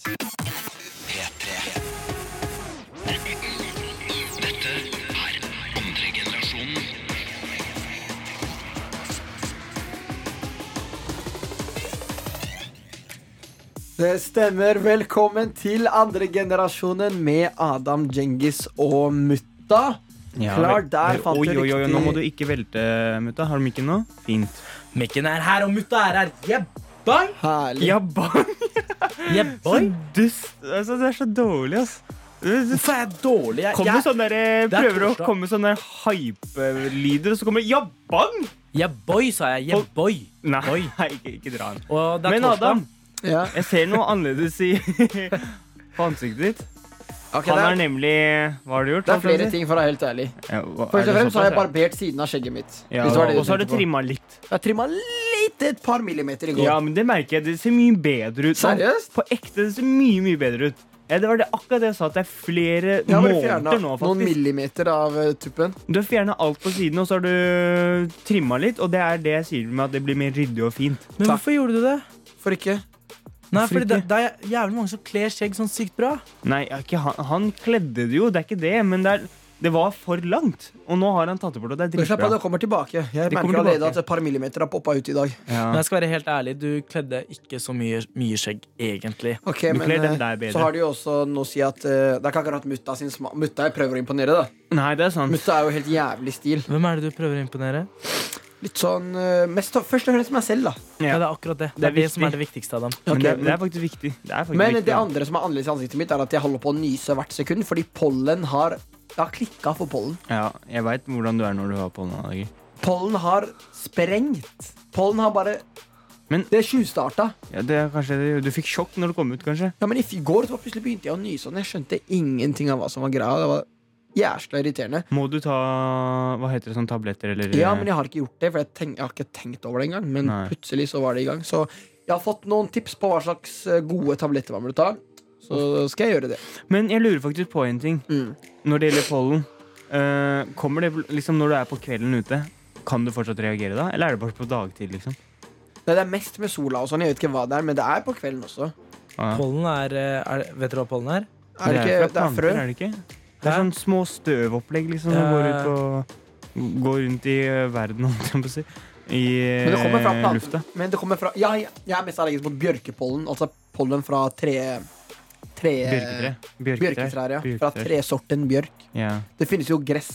P3. Dette er andre. Det stemmer. Velkommen til andre generasjonen med Adam Djengis og Mutta. Klart, der fant oi, du oi, oi. Nå må du ikke velte, mutta. Har du mikken nå? Fint. Mikken er her, og mutta er her. Jebbai! Herlig. Ja, bang! Jebbai! Så dust. Altså, det er så dårlig, du- Hvorfor er jeg dårlig? Jeg, jeg, sånne der, er prøver å komme med sånne hype-lyder, og så kommer ja, bang! Jebbai, sa jeg. Jebbai. Nei, boy. ikke, ikke dra den. Men torsdag. Adam, Ja. jeg ser noe annerledes i på ansiktet ditt. Ok, Han er, nemlig Hva har du gjort? det er flere ting, for å være helt ærlig. Ja, hva- Først og fremst så har jeg barbert siden av skjegget mitt. ja? Og så har du trimma litt. Jeg har trimma litt, et par millimeter i går. Ja, men det merker jeg. Det ser mye bedre ut. Seriøst? På ekte, det ser mye, mye bedre ut. Ja, det var det, akkurat det jeg sa, at det er flere måneder nå, noen millimeter av eh, tuppen. Du har fjerna alt på siden, og så har du trimma litt. Og det er det jeg sier med at det blir mer ryddig og fint. Men Takk. hvorfor gjorde du det? For ikke. Nei, for fordi det, det er jævlig mange som kler skjegg sånn sykt bra. Nei, ikke, han, han kledde det jo, det er ikke det. Men det, er, det var for langt. Og nå har han tatt det bort, og det er Men Slapp av, dritbra. det kommer tilbake. Jeg Det merker allerede at et par millimeter har poppa ut i dag. Ja. Men jeg skal være helt ærlig, du kledde ikke så mye, mye skjegg, egentlig. Ok, Du men kler den eh, der bedre. Så har de jo også noe å si at uh, Det er ikke akkurat mutta sin smak. Mutta jeg prøver å imponere, da. Nei, det er sant. Mutta er jo helt jævlig stil. Hvem er det du prøver å imponere? Litt sånn eh, mest, Først og fremst meg selv, da. Ja, Ja. det er akkurat det. Det Det er er det som er det viktigste, av Men Ok, det, men- det er faktisk viktig. Det er faktisk Men viktig. det andre som er annerledes i ansiktet mitt, er at jeg holder på å nyse hvert sekund fordi pollen har Jeg har klikka for pollen. Ja, jeg veit hvordan du er når du har pollenallergi. Pollen har sprengt. Pollen har bare Men- Det tjuvstarta. Ja, det er kanskje Du fikk sjokk når du kom ut, kanskje? Ja, men i går så plutselig begynte jeg å nyse, og jeg skjønte ingenting av hva som var greia. Det var jævla irriterende. Må du ta hva heter det, sånn tabletter eller Ja, men jeg har ikke gjort det, for jeg, tenk, jeg har ikke tenkt over det engang. Men Nei. plutselig så var det i gang. Så jeg har fått noen tips på hva slags eh, gode tabletter man burde ta. Så skal jeg gjøre det. Men jeg lurer faktisk på en ting Mm. når det gjelder pollen. uh, kommer det liksom når du er på kvelden ute, kan du fortsatt reagere da? Eller er det bare på dagtid, liksom? Nei, det er mest med sola og sånn. Jeg vet ikke hva det er, men det er på kvelden også. Ja. Pollen er, eh, er Vet dere hva pollen er? Er det ikke fra Det er planter, frø? Er det ikke? Det er sånn små støvopplegg liksom, som går ut og går rundt i eh, verden, holdt jeg på å si. I Men det kommer fra eh, lufta. Men det kommer fra Ja, jeg er mest allergisk mot bjørkepollen. Altså pollen fra tre... tre Bjørketre. Bjørketrær. Bjørketrær, ja. Fra tre tresorten bjørk. Ja. Det finnes jo gress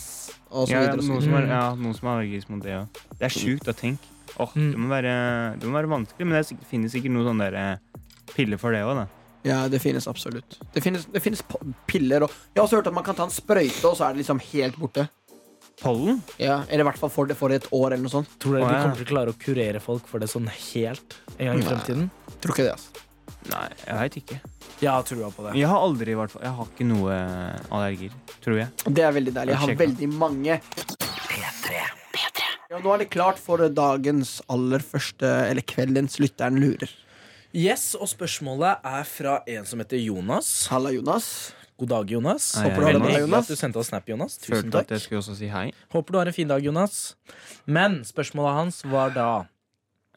og så Ja, videre. Noen, som er, Mm. ja, noen som er allergisk mot det, ja. Det er sjukt å tenke. Oh, det, må være, det må være vanskelig, men det finnes sikkert noen sånne eh, piller for det òg. Ja, det finnes absolutt. Det finnes, det finnes piller og Jeg har også hørt at man kan ta en sprøyte, og så er det liksom helt borte. Pollen? Ja, Eller i hvert fall for det for et år eller noe sånt. Tror dere de kommer til å klare å kurere folk for det sånn helt en gang i Nei. fremtiden? Tror ikke det, altså. Nei, jeg veit ikke. Jeg har trua på det. Jeg har aldri, vært Jeg har ikke noe eh, allergier, tror jeg. Det er veldig deilig. Jeg har veldig mange. Ja, nå er det klart for dagens aller første, eller kveldens Lytteren lurer. Yes, og spørsmålet er fra en som heter Jonas. Halla, Jonas. God dag, Jonas. Hei, Håper du har en Veldig dag, hyggelig Jonas. at du sendte oss snap, Jonas. Tusen Følte at takk. jeg skulle også si hei. Håper du har en fin dag, Jonas. Men spørsmålet hans var da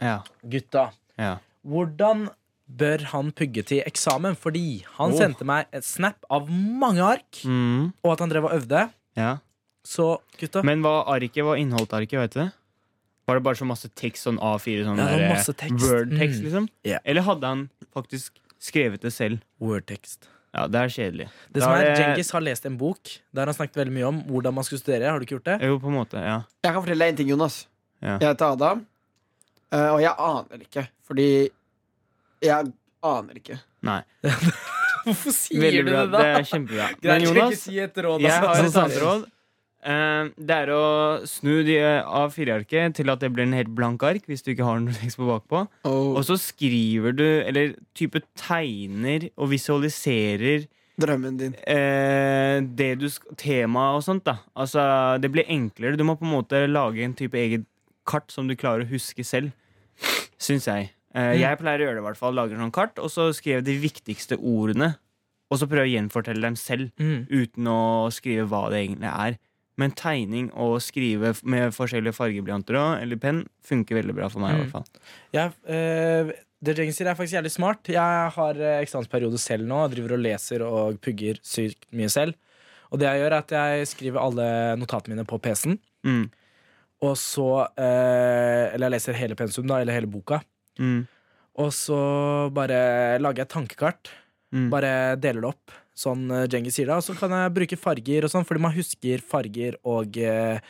Ja. Gutta, ja. hvordan bør han pugge til eksamen? Fordi han Åh. sendte meg et snap av mange ark, Mm, og at han drev og øvde. ja. Så gutta Men hva arket, hva inneholdt arket, vet du det? Var det bare så masse tekst, sånn A4, sånn Ja, det var der, masse tekst. Word-tekst, Mm. liksom? Ja. Eller hadde han faktisk skrevet det selv? Wordtekst. Ja, det er kjedelig. Det Da som er, er det- Djengis har lest en bok der han snakket veldig mye om hvordan man skulle studere. Har du ikke gjort det? Jo, på en måte, ja. Jeg kan fortelle deg en ting, Jonas. Ja. Jeg heter Adam, eh, og jeg aner ikke. Fordi jeg aner ikke. Nei. Hvorfor sier Veldig du bra. det, da? Det er kjempebra. Greit, Men ikke Jonas, si et råd, jeg har et annet råd. Eh, det er å snu de A4-arket til at det blir en helt blank ark, hvis du ikke har noe tekst på bakpå. Og Og så skriver du, eller type tegner og visualiserer drømmen din. eh, det du Temaet og sånt, da. Altså, det blir enklere. Du må på en måte lage en type eget kart som du klarer å huske selv. Syns jeg. Eh, Mm. Jeg pleier å gjøre det, i hvert fall. Lager sånn kart, og så skriver jeg de viktigste ordene. Og så prøver jeg å gjenfortelle dem selv, Mm. uten å skrive hva det egentlig er. Men tegning og skrive med forskjellige fargeblyanter eller penn funker veldig bra for meg. i Mm. hvert fall Ja, eh, Det Jeng sier, er faktisk jævlig smart. Jeg har eh, eksamensperiode selv nå. Driver og leser og pugger sykt mye selv. Og det jeg gjør, er at jeg skriver alle notatene mine på PC-en. Mm. Og så eh, Eller jeg leser hele pensum, da, eller hele boka. Mm. Og så bare lager jeg et tankekart. Mm. Bare deler det opp, sånn Djengis Djengi sier da. Og så kan jeg bruke farger og sånn, fordi man husker farger og eh,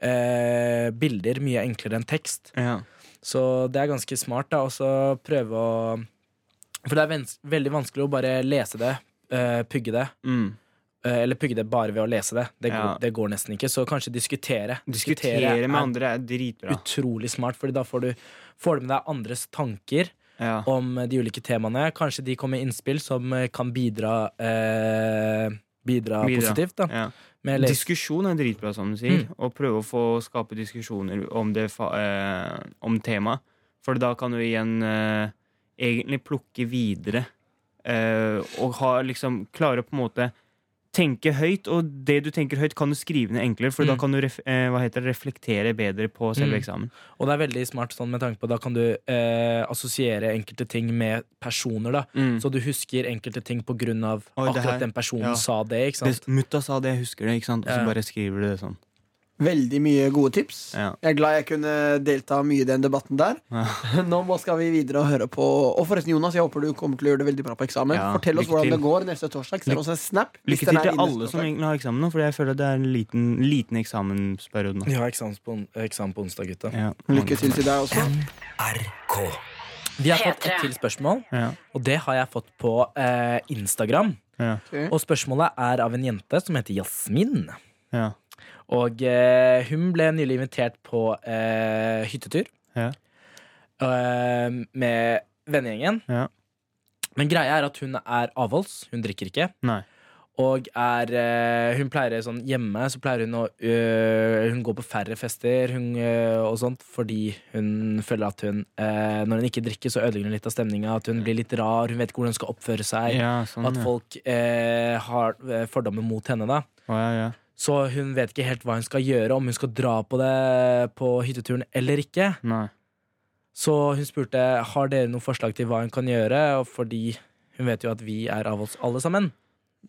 eh, bilder mye enklere enn tekst. Ja. Så det er ganske smart, da. Og så prøve å For det er vens veldig vanskelig å bare lese det, eh, pugge det. Mm. eh, eller pugge det bare ved å lese det. Det, Ja. går, det går nesten ikke. Så kanskje diskutere. Diskutere med er andre er dritbra. Utrolig smart, Fordi da får du, får du med deg andres tanker Ja. om de ulike temaene. Kanskje de kommer med innspill som eh, kan bidra, eh, bidra, Bidra. positivt. Da, Ja. med Diskusjon er dritbra, som du sier. Mm. Og prøve å få skape diskusjoner om, det, eh, om temaet. For da kan du igjen eh, egentlig plukke videre eh, og ha, liksom, klare å på en måte tenke høyt. Og det du tenker høyt, kan du skrive ned enklere, for da Mm. kan du ref, eh, hva heter det, reflektere bedre på selve Mm. eksamen. Og det er veldig smart sånn med tanke på Da kan du eh, assosiere enkelte ting med personer. da Så du husker enkelte ting på grunn av Mm. Oi, akkurat her- den personen ja. sa det. Ikke Det, sant? mutta sa det, jeg husker det, ikke sant? og så Ja. bare skriver du det sånn. Veldig mye gode tips. Ja. Jeg er glad jeg kunne delta mye i den debatten der. Ja. Nå skal vi videre og høre på Og forresten, Jonas, jeg håper du kommer til å gjøre det veldig bra på eksamen. Ja, Fortell oss lykke hvordan til. det går neste torsdag. Send oss en snap. Lykke til til alle som egentlig har eksamen nå, for jeg føler det er en liten, liten eksamensperiode nå. Vi har eksamen på, eksamen på onsdag, gutta. Ja. Lykke til til deg også. NRK. Vi har fått et til spørsmål, Ja. og det har jeg fått på eh, Instagram. Ja. Ok. Og spørsmålet er av en jente som heter Jasmin. Ja. Og eh, hun ble nylig invitert på eh, hyttetur Ja. eh, med vennegjengen. Ja. Men greia er at hun er avholds. Hun drikker ikke. Nei. Og er eh, Hun pleier sånn hjemme Så pleier hun å øh, Hun går på færre fester hun, øh, og sånt fordi hun føler at hun øh, Når hun ikke drikker, så ødelegger hun litt av stemninga. At hun blir litt rar. Hun vet ikke hvordan hun skal oppføre seg. Ja, sånn, At folk har fordommer mot henne. da oh, ja, ja. Så hun vet ikke helt hva hun skal gjøre, om hun skal dra på det på hytteturen eller ikke. Nei. Så hun spurte har dere noen forslag til hva hun kan gjøre, fordi hun vet jo at vi er av oss alle sammen.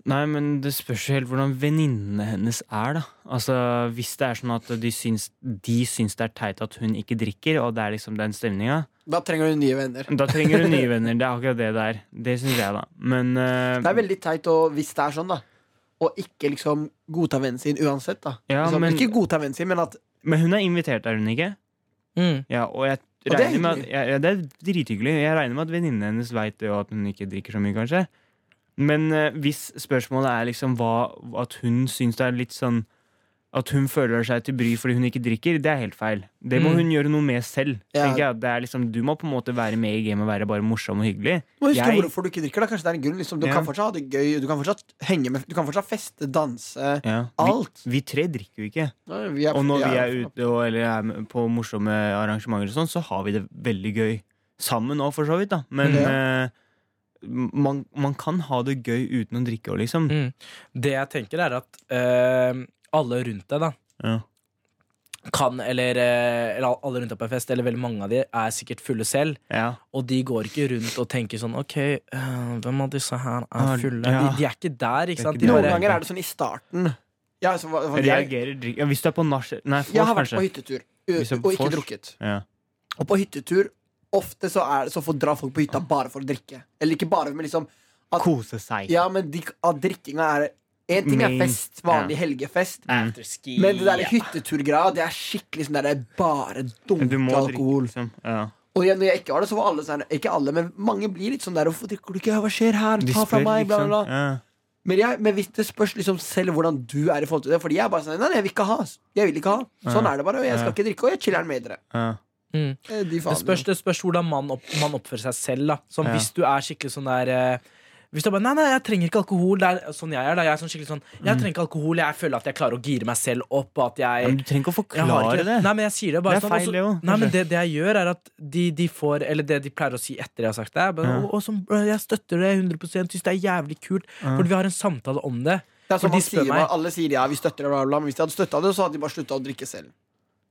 Nei, men det spørs jo helt hvordan venninnene hennes er, da. Altså, Hvis det er sånn at de syns, de syns det er teit at hun ikke drikker, og det er liksom den stemninga, Da trenger hun nye venner. da trenger hun nye venner. Det er akkurat det det er. Det syns jeg, da. Men uh, Det er veldig teit å, hvis det er sånn, da. Å ikke liksom godta vennen sin uansett. da Ja, liksom, men- Ikke godta vennen sin, men at Men hun er invitert, er hun ikke? Mm. Ja, og jeg Og det er regner med at ja, Det er drithyggelig. Jeg regner med at venninnen hennes veit det, og at hun ikke drikker så mye, kanskje. Men uh, hvis spørsmålet er liksom hva At hun syns det er litt sånn At hun føler seg til bry fordi hun ikke drikker, det er helt feil. Det må Mm. hun gjøre noe med selv. Ja. jeg. Det er liksom, du må på en måte være med i gamet og være bare morsom og hyggelig. Må huske Jeg- hvorfor du ikke drikker. da Kanskje det er en grunn liksom. Du Ja. kan fortsatt ha det gøy, du kan fortsatt henge med Du kan fortsatt feste, danse. Ja. Alt. vi tre drikker jo ikke. Nei, vi er- Og når vi er- ute og, eller er på morsomme arrangementer, og sånn, så har vi det veldig gøy. Sammen òg, for så vidt. da Men mm. eh, man, man kan ha det gøy uten å drikke òg, liksom. Mm. Det jeg tenker, er at eh, alle rundt deg, da Ja. kan, eller, eh, eller alle rundt deg på en fest, eller veldig mange av de, er sikkert fulle selv. Ja. Og de går ikke rundt og tenker sånn OK, eh, hvem av disse her Ah, er fulle? ja. De, de er ikke der, ikke sant? ikke De. Noen bare, ganger er det sånn i starten. Ja, så, hva- hva- Reagerer drikk ja, Hvis du er på nach Nei, jeg har vært vært på hyttetur er og ikke drukket. Ja. Og på hyttetur ofte så, er, så får, dra folk på hytta bare for å drikke. Eller ikke bare, men liksom at, Kose seg. Ja, men de, at drikkinga er En ting er fest, vanlig helgefest. Afterski. Men det der hytteturgreia, det er skikkelig sånn der det er bare Du dunke må alkohol. liksom. Ja. Og igjen, når jeg ikke var det, så var alle sånn Ikke alle, men mange blir litt sånn der Hvorfor drikker du ikke? Hva skjer her? De Ta fra spør, meg, bla, liksom. bla, bla. Ja. Men, jeg, men hvis det spørs liksom selv hvordan du er i forhold til det. Fordi jeg er bare sånn Nei, nei, jeg vil ikke ha. Jeg vil ikke ha. Sånn Ja. er det bare. Og jeg skal Ja. ikke drikke, og jeg chiller'n med dere. Ja. Mm. Eh, De Det faen. spørs, det spørs hvordan man, opp, man oppfører seg selv. Da. Som Ja. Hvis du er skikkelig sånn der eh, Hvis du bare Nei, nei, jeg trenger ikke alkohol. Det er sånn jeg er. Da. Jeg er sånn skikkelig sånn Jeg trenger ikke alkohol. Jeg føler at jeg klarer å gire meg selv opp. Og at jeg, Men du trenger ikke å forklare ikke det. Nei, men jeg sier det bare Det er sånn. feil, det også, Nei, men det, det jeg gjør, er at de, de får Eller det de pleier å si etter jeg har sagt det, er bare, Ja. og, og sånn, Jeg støtter det 100 syns det er jævlig kult. Ja. Fordi vi har en samtale om det. Det er For som de man spør sier, meg- Alle sier ja, vi støtter det, bla, bla, bla. Men hvis de hadde støtta det, så hadde de bare slutta å drikke selv.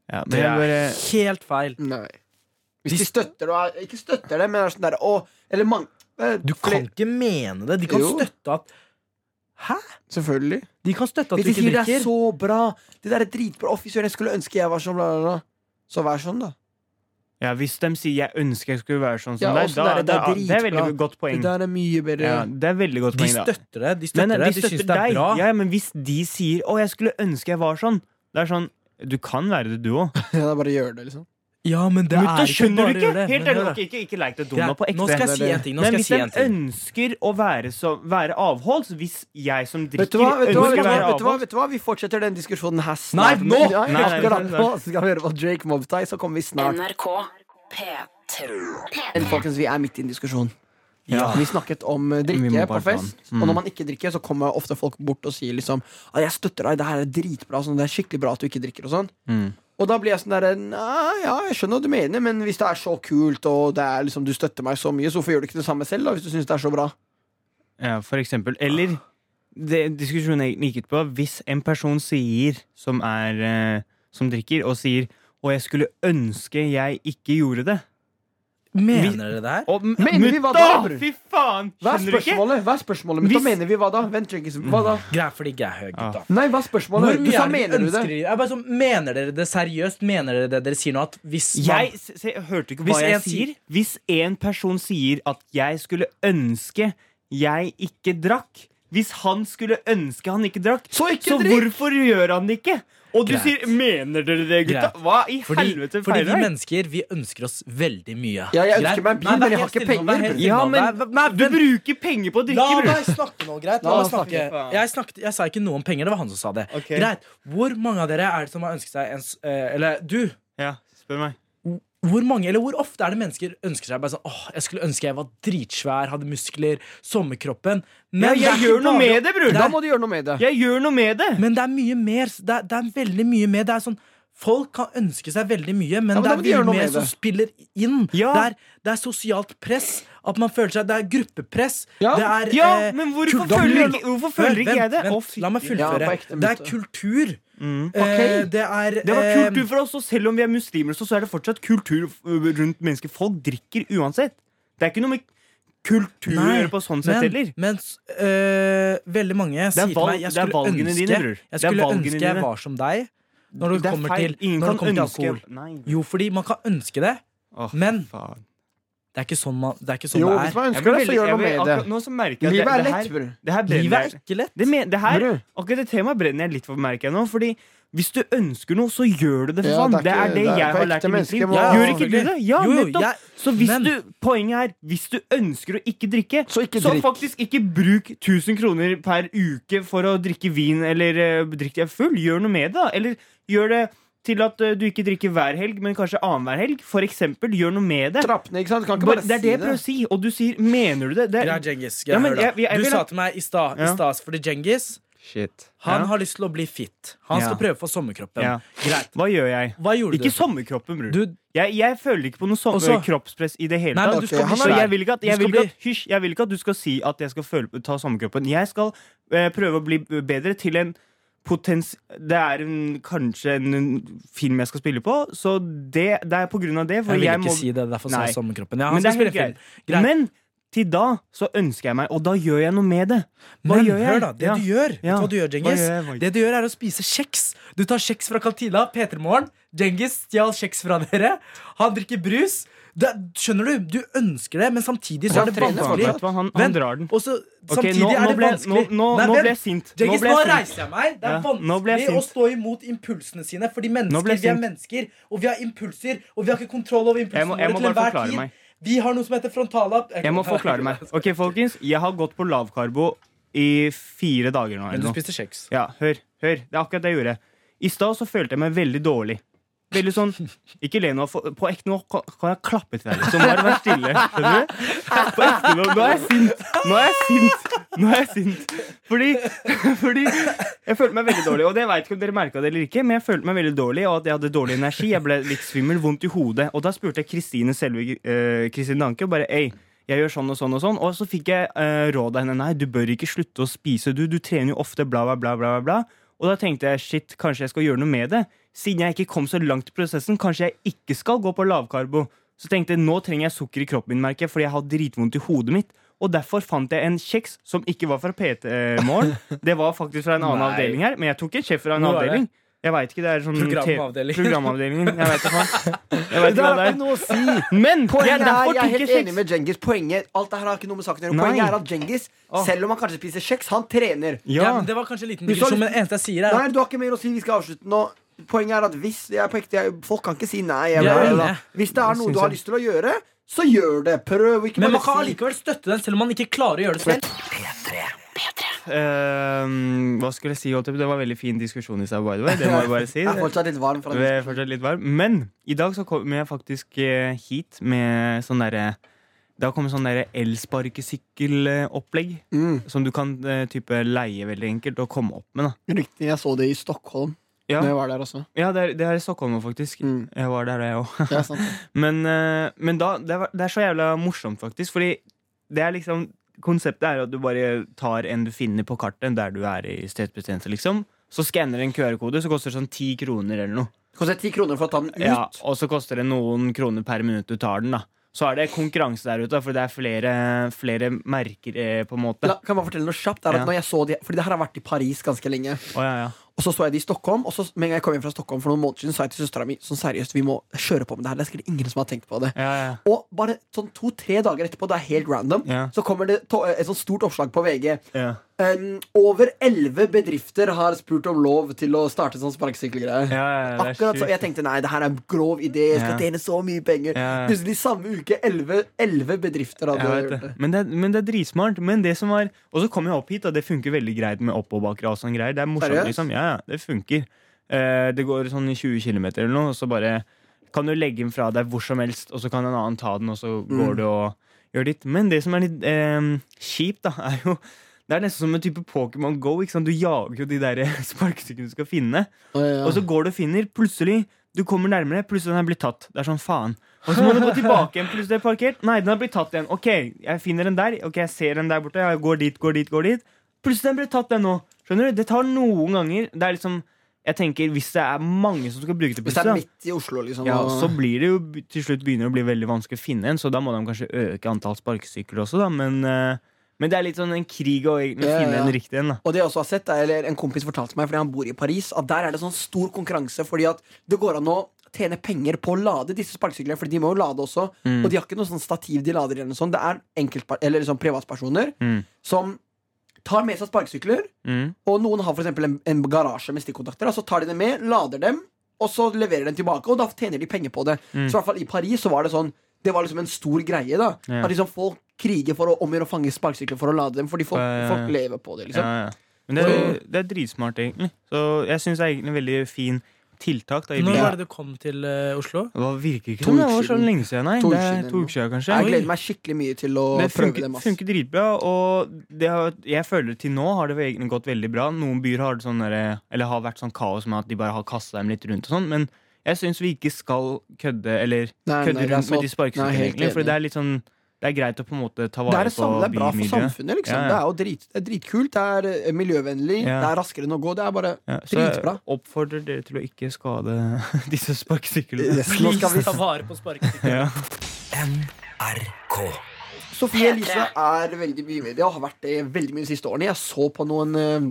Ja, men Det er bare helt feil. Nei Hvis de støtter det, ikke støtter det, men er sånn der å, Eller mange Du kan ikke mene det. De kan Jo. støtte at Hæ? Selvfølgelig. De kan støtte at Hvis du de ikke sier det er så bra, det der er dritbra, å fy søren, jeg skulle ønske jeg var sånn, bla, bla, bla. Så vær sånn, da. Ja, Hvis de sier 'jeg ønsker jeg skulle være sånn som Ja, deg', da, det er da, det er veldig godt poeng. Det er mye bedre. Ja, det er veldig godt De poeng, da. støtter det. De støtter men, det. De støtter syns det er deg. bra. Ja, men hvis de sier 'å, jeg skulle ønske jeg var sånn', det er sånn Du kan være det, du òg. Ja, er bare gjør det, liksom. Ja, men det Mutter, er ikke bare du ikke? det. Helt ærlig, ikke, ikke, ikke leik det dum nå på ekte. Nå skal jeg si en ting. Nå Men skal jeg hvis si en ting. ønsker å være, så, være avholds, hvis jeg som drikker Vet du hva? Vet du hva? Vet å du hva? være Vet du hva? avholds Vet du hva? Vi fortsetter den diskusjonen her Nei, nå! Ja, Nei, nei, nei, nei. nå skal vi høre på Drake Mobtai, så kommer vi snart. NRK P3. Men folkens, vi er midt i en diskusjon. Ja. Vi snakket om eh, drikke på fest. Mm. Og når man ikke drikker, så kommer ofte folk bort og sier liksom 'Jeg støtter deg, det her er dritbra. Sånn, det er skikkelig bra at du ikke drikker.' Og sånn Mm. Og da blir jeg sånn derre ja, jeg skjønner hva du mener, men hvis det er så kult, og liksom du støtter meg så mye, så hvorfor gjør du ikke det samme selv, da, hvis du syns det er så bra? Ja, for eksempel. Eller det diskusjonen jeg gikk ut på hvis en person sier, som er eh, Som drikker, og sier 'Å, jeg skulle ønske jeg ikke gjorde det'. Mener dere det her? Og, Mener vi hva da, bror? Fy faen! Hva er spørsmålet? Hva er spørsmålet? Men da mener vi hva da? Vent, Jenkins, hva da? Greit, fordi jeg er høy, gutta. Nei, hva er Hvor spørsmålet? Du sa er mener du det? Jeg er bare sånn, Mener dere det seriøst? Mener dere det dere sier nå? At hvis man Jeg se, se, hørte ikke hva Hvis jeg en sier- sier. Hvis en person sier at jeg skulle ønske jeg ikke drakk Hvis han skulle ønske han ikke drakk, Så ikke så drikk! hvorfor gjør han det ikke? Og du Greit. sier 'mener dere det, gutta'? Greit. Hva i Fordi, helvete fordi vi mennesker vi ønsker oss veldig mye. Ja, jeg ønsker meg en bil, Nei, men jeg har ikke penger, Ja, men, men du bruker penger på å La drikke, meg bror. snakke nå, greit? La La meg meg snakke. snakke. Jeg, snakket, jeg sa ikke noe om penger, det var han som sa det. Okay. Greit. Hvor mange av dere er det som har ønsket seg en eh, Eller du. Ja, spør meg. Hvor mange, eller hvor ofte er det mennesker ønsker seg bare sånn Åh, jeg skulle ønske jeg var dritsvær, hadde muskler, sommerkroppen. Men Ja, jeg gjør noe med det, bror! Da må du gjøre noe med det. Jeg gjør noe med det! Men det er mye mer. Det er, det er veldig mye mer. Det er sånn Folk kan ønske seg veldig mye, men, men det er mye mer som spiller inn. Ja. Det, er, det er sosialt press. At man føler seg Det er gruppepress. Ja. Det er Ja, eh, men hvorfor føler ikke, hvorfor føler ikke jeg det? vent, La meg fullføre. det er kultur. Mm. Eh, det er Det var eh, kultur for oss, og selv om vi er muslimer, så så er det fortsatt kultur øh, rundt mennesker. Folk drikker uansett. Det er ikke noe med kultur å gjøre på sånn sett men, heller. mens øh, veldig mange sier til meg jeg skulle ønske, dine, jeg, skulle ønske jeg var som deg når det, Det er kommer feil. til, når det kommer til alkohol. Nei. Jo, fordi man kan ønske det, oh, men faen. Det er ikke sånn, man, det, er ikke sånn Jo, det hvis er. man ønsker det, så gjør noe med det. Livet er det lett, her, bror. det her Livet er ikke lett. det, men, det her. Akkurat det temaet brenner jeg litt for, merker jeg nå. Fordi hvis du ønsker noe, så gjør du det, for Ja, faen. det er Det er det jeg har lært i mitt liv. Ja, Gjør ikke du det? Ja, Jo, nettopp. jeg- Så hvis men- du, poenget er, hvis du ønsker å ikke drikke, Så ikke så drikk. faktisk ikke bruk 1000 kroner per uke for å drikke vin eller uh, drikke deg full. Gjør noe med det, da. Eller gjør det til at eh, du ikke drikker hver helg, men kanskje annenhver helg. For eksempel, gjør noe med det. Trappene, ikke sant? Du kan ikke Bare, det er det jeg det. prøver å si, og du sier 'mener du det'? det er... Ja, Djengis. Ja, men hør jeg- jeg du sa til meg i stad, Ja. fordi Djengis Shit. han Ja. har lyst til å bli fit. Han skal prøve å få sommerkroppen. Ja. Greit. Hva gjør jeg? Hva Ikke du? sommerkroppen, bror. Du, Jeg, jeg føler ikke på noe sommerkroppspress i det hele Nei, tatt. Okay. bli han jeg vil ikke at, jeg vil ikke bli- at, hysj, jeg vil ikke at du skal si at jeg skal føle, ta sommerkroppen. Jeg skal eh, prøve å bli bedre til en potens... Det er en, kanskje en, film jeg skal spille på, så det, det er på grunn av det. For jeg vil jeg ikke må, si det, derfor sa jeg sommerkroppen. Ja, men det er helt. Greit. Men til da så ønsker jeg meg, og da gjør jeg noe med det. Hva Men gjør jeg? hør da, det Ja. du gjør Vet du hva du gjør, Hva Djengis? gjør jeg, Mike? Det du gjør er å spise kjeks Du tar kjeks fra kantina, P3 Morgen Djengis stjal kjeks fra dere Han drikker brus det, Skjønner du? Du ønsker det, men samtidig så er det trener vanskelig Han, han, han drar den. Også, Ok, samtidig nå, er det ble, nå, vanskelig nå, Nei, nå ble jeg sint. Nå ble nå reiser jeg meg Det er Ja, nå vanskelig å stå imot impulsene sine Fordi mennesker, vi er mennesker Og vi har impulser Og vi har ikke kontroll over impulsene jeg våre må til enhver tid meg. Vi har noe som heter frontallapp. Jeg må forklare meg. Ok, folkens, jeg har gått på lavkarbo i fire dager nå. Men du spiste kjeks Ja, hør, hør. Det er akkurat det jeg gjorde. I stad så følte jeg meg veldig dårlig. Veldig sånn Ikke le nå. På ekte nå kan jeg klappe til deg. Liksom. Bare vær stille. Skjønner du? På ekte nå. Nå er jeg sint. Nå er jeg sint. Nå er jeg sint. Fordi, fordi jeg følte meg veldig dårlig. Og det vet ikke om dere merka det eller ikke, men jeg følte meg veldig dårlig, og at jeg hadde dårlig energi. Jeg ble litt svimmel, vondt i hodet. Og da spurte jeg Kristine selve eh, Kristine Danke og bare Ei, jeg gjør sånn og sånn og sånn. Og så fikk jeg uh, råd av henne. Nei, du bør ikke slutte å spise, du. Du trener jo ofte, bla, bla, bla, bla, bla. Og da tenkte jeg shit, kanskje jeg skal gjøre noe med det. Siden jeg ikke kom så langt i prosessen, kanskje jeg ikke skal gå på lavkarbo. Så tenkte jeg nå trenger jeg sukker i kroppen min, merker jeg, fordi jeg har dritvondt i hodet mitt. Og derfor fant jeg en kjeks som ikke var fra PT-morgen. Det var faktisk fra en annen avdeling her, men jeg tok en kjeks fra en avdeling. Jeg veit ikke, det er sånn Programavdeling. Programavdelingen. Jeg vet ikke. Jeg vet Det ikke hva det er. noe å si. Men Poenget jeg, er, jeg er helt jeg enig med Djengis. Poenget Alt det her har ikke noe med saken å gjøre. Nei. Poenget er at Djengis, selv om han kanskje spiser kjeks, han trener. Ja, Ja. men Det var kanskje en liten Du Som digresjon, men det eneste jeg sier, er Nei, du har ikke mer å si. Vi skal avslutte nå. Poenget er at hvis jeg er på ekte jeg, Folk kan ikke si nei. Jeg, Jeg bla. Hvis det er noe du har lyst til å gjøre, så gjør det. Prøv. Ikke Men man kan si allikevel støtte den, selv om man ikke klarer å gjøre det selv. Ehm, hva skulle jeg si? Det var en veldig fin diskusjon i seg, by the way. Det må jeg bare si. Jeg er fortsatt litt varm. Er fortsatt litt varm. Men i dag så kommer jeg faktisk eh, hit med sånn derre Det har kommet sånn elsparkesykkelopplegg. mm, Som du kan eh, type leie veldig enkelt og komme opp med. da Riktig. Jeg så det i Stockholm Ja, Når jeg var der også. ja det, er, det er i Stockholm faktisk. Mm. Jeg var der, jeg òg. Det. Men, eh, men da, det, er, det er så jævla morsomt, faktisk. Fordi det er liksom Konseptet er at du bare tar en du finner på kartet der du er i stedsbetjente, liksom. Så skanner en QR-kode, så koster det sånn ti kroner eller noe. Det koster ti kroner for å ta den ut. Ja, og så koster det noen kroner per minutt du tar den. da Så er det konkurranse der ute, for det er flere, flere merker, eh, på en måte. La, kan jeg bare fortelle noe kjapt? Det at Ja. når jeg så de, fordi det her har vært i Paris ganske lenge. Oh, ja, ja. Og så så jeg det i Stockholm, og så med en gang jeg kom hjem fra Stockholm for noen måneder siden, sa jeg til søstera mi sånn seriøst, vi må kjøre på med det her. Det er sikkert ingen som har tenkt på det. ja, ja. Og bare sånn to-tre dager etterpå, det er helt random, Ja. så kommer det to et sånt stort oppslag på VG. Over elleve bedrifter har spurt om lov til å starte sånn sparkesykkelgreie. ja, ja Akkurat så. Jeg tenkte nei, det her er en grov idé, jeg skal tjene så mye penger. Plutselig samme uke elleve bedrifter hadde gjort det. Men, det men det er dritsmart. Men det som var Og så kom jeg opp hit, og det funker veldig greit med oppoverbakker og sånn greier. Det er morsomt, liksom. Ja, ja, det funker. Uh, det går sånn i 20 km eller noe, og så bare kan du legge den fra deg hvor som helst, og så kan en annen ta den, og så Mm. går du og gjør ditt. Men det som er litt uh, kjipt, da, er jo det er nesten som en type Pokémon Go. Ikke sant? Du jager jo de der sparkesyklene du skal finne. Oh, ja. Og så går du og finner, plutselig Du kommer nærmere, plutselig den er blitt tatt. Det er sånn faen Og så må du gå tilbake igjen, plutselig er parkert. Nei, den har blitt tatt igjen. Ok, jeg finner den der. Ok, jeg ser den der borte. Jeg går dit, går dit, går dit. Plutselig den ble tatt, den nå. Skjønner du? Det tar noen ganger. Det er liksom Jeg tenker, Hvis det er mange som skal bruke det, Hvis det er midt i Oslo, liksom. ja, så blir det jo til slutt begynner det å bli veldig vanskelig å finne en, så da må de kanskje øke antall sparkesykler også, da. Men, eh, men det er litt sånn en krig å egentlig Ja, finne ja. en riktig en. Og det jeg også har sett, er, eller en kompis fortalte meg, fordi han bor i Paris, at der er det sånn stor konkurranse, fordi at det går an å tjene penger på å lade disse sparkesyklene, for de må jo lade også. Mm. Og de har ikke noe sånn stativ de lader eller noe sånt. Det er enkelt, eller liksom privatpersoner Mm. som tar med seg sparkesykler, Mm. og noen har eksempel en, en garasje med stikkontakter, og så tar de dem med, lader dem, og så leverer de dem tilbake, og da tjener de penger på det. Mm. Så i hvert fall i Paris så var det sånn Det var liksom en stor greie, da. Ja. At liksom folk kriger for å omgjøre og fange sparkesykler for å lade dem, fordi folk, ja. folk lever på det, liksom. Ja, ja. Men det, er- det er dritsmart, egentlig. Så jeg syns det er egentlig en veldig fin tiltak. Da, i Når var det du kom til uh, Oslo? Det var virker ikke som det var så lenge siden. Nei. To det uker er siden, to uker siden, kanskje. Jeg gleder meg skikkelig mye til å Det prøve det. Det funker dritbra, og det har, jeg føler til nå har det egentlig gått veldig bra. Noen byer har det sånn der, Eller har vært sånn kaos med at de bare har kasta dem litt rundt og sånn, men jeg syns vi ikke skal kødde Eller Nei, kødde nei, rundt med de sparkesyklene, egentlig. For det er litt sånn Det er greit å på en måte ta Det vare er, det samme, det er bra for samfunnet, liksom. Ja, ja. Det er jo drit, det er dritkult. Det er eh, miljøvennlig. Ja. Det er raskere enn å gå. Det er bare Ja, så jeg Dritbra. oppfordrer dere til å ikke skade disse sparkesyklene. Yes, nå skal vi ta vare på sparkesyklene. Ja. NRK. Sofie Elise er veldig bymedia og har vært det veldig mye de siste årene. Jeg så på noen eh,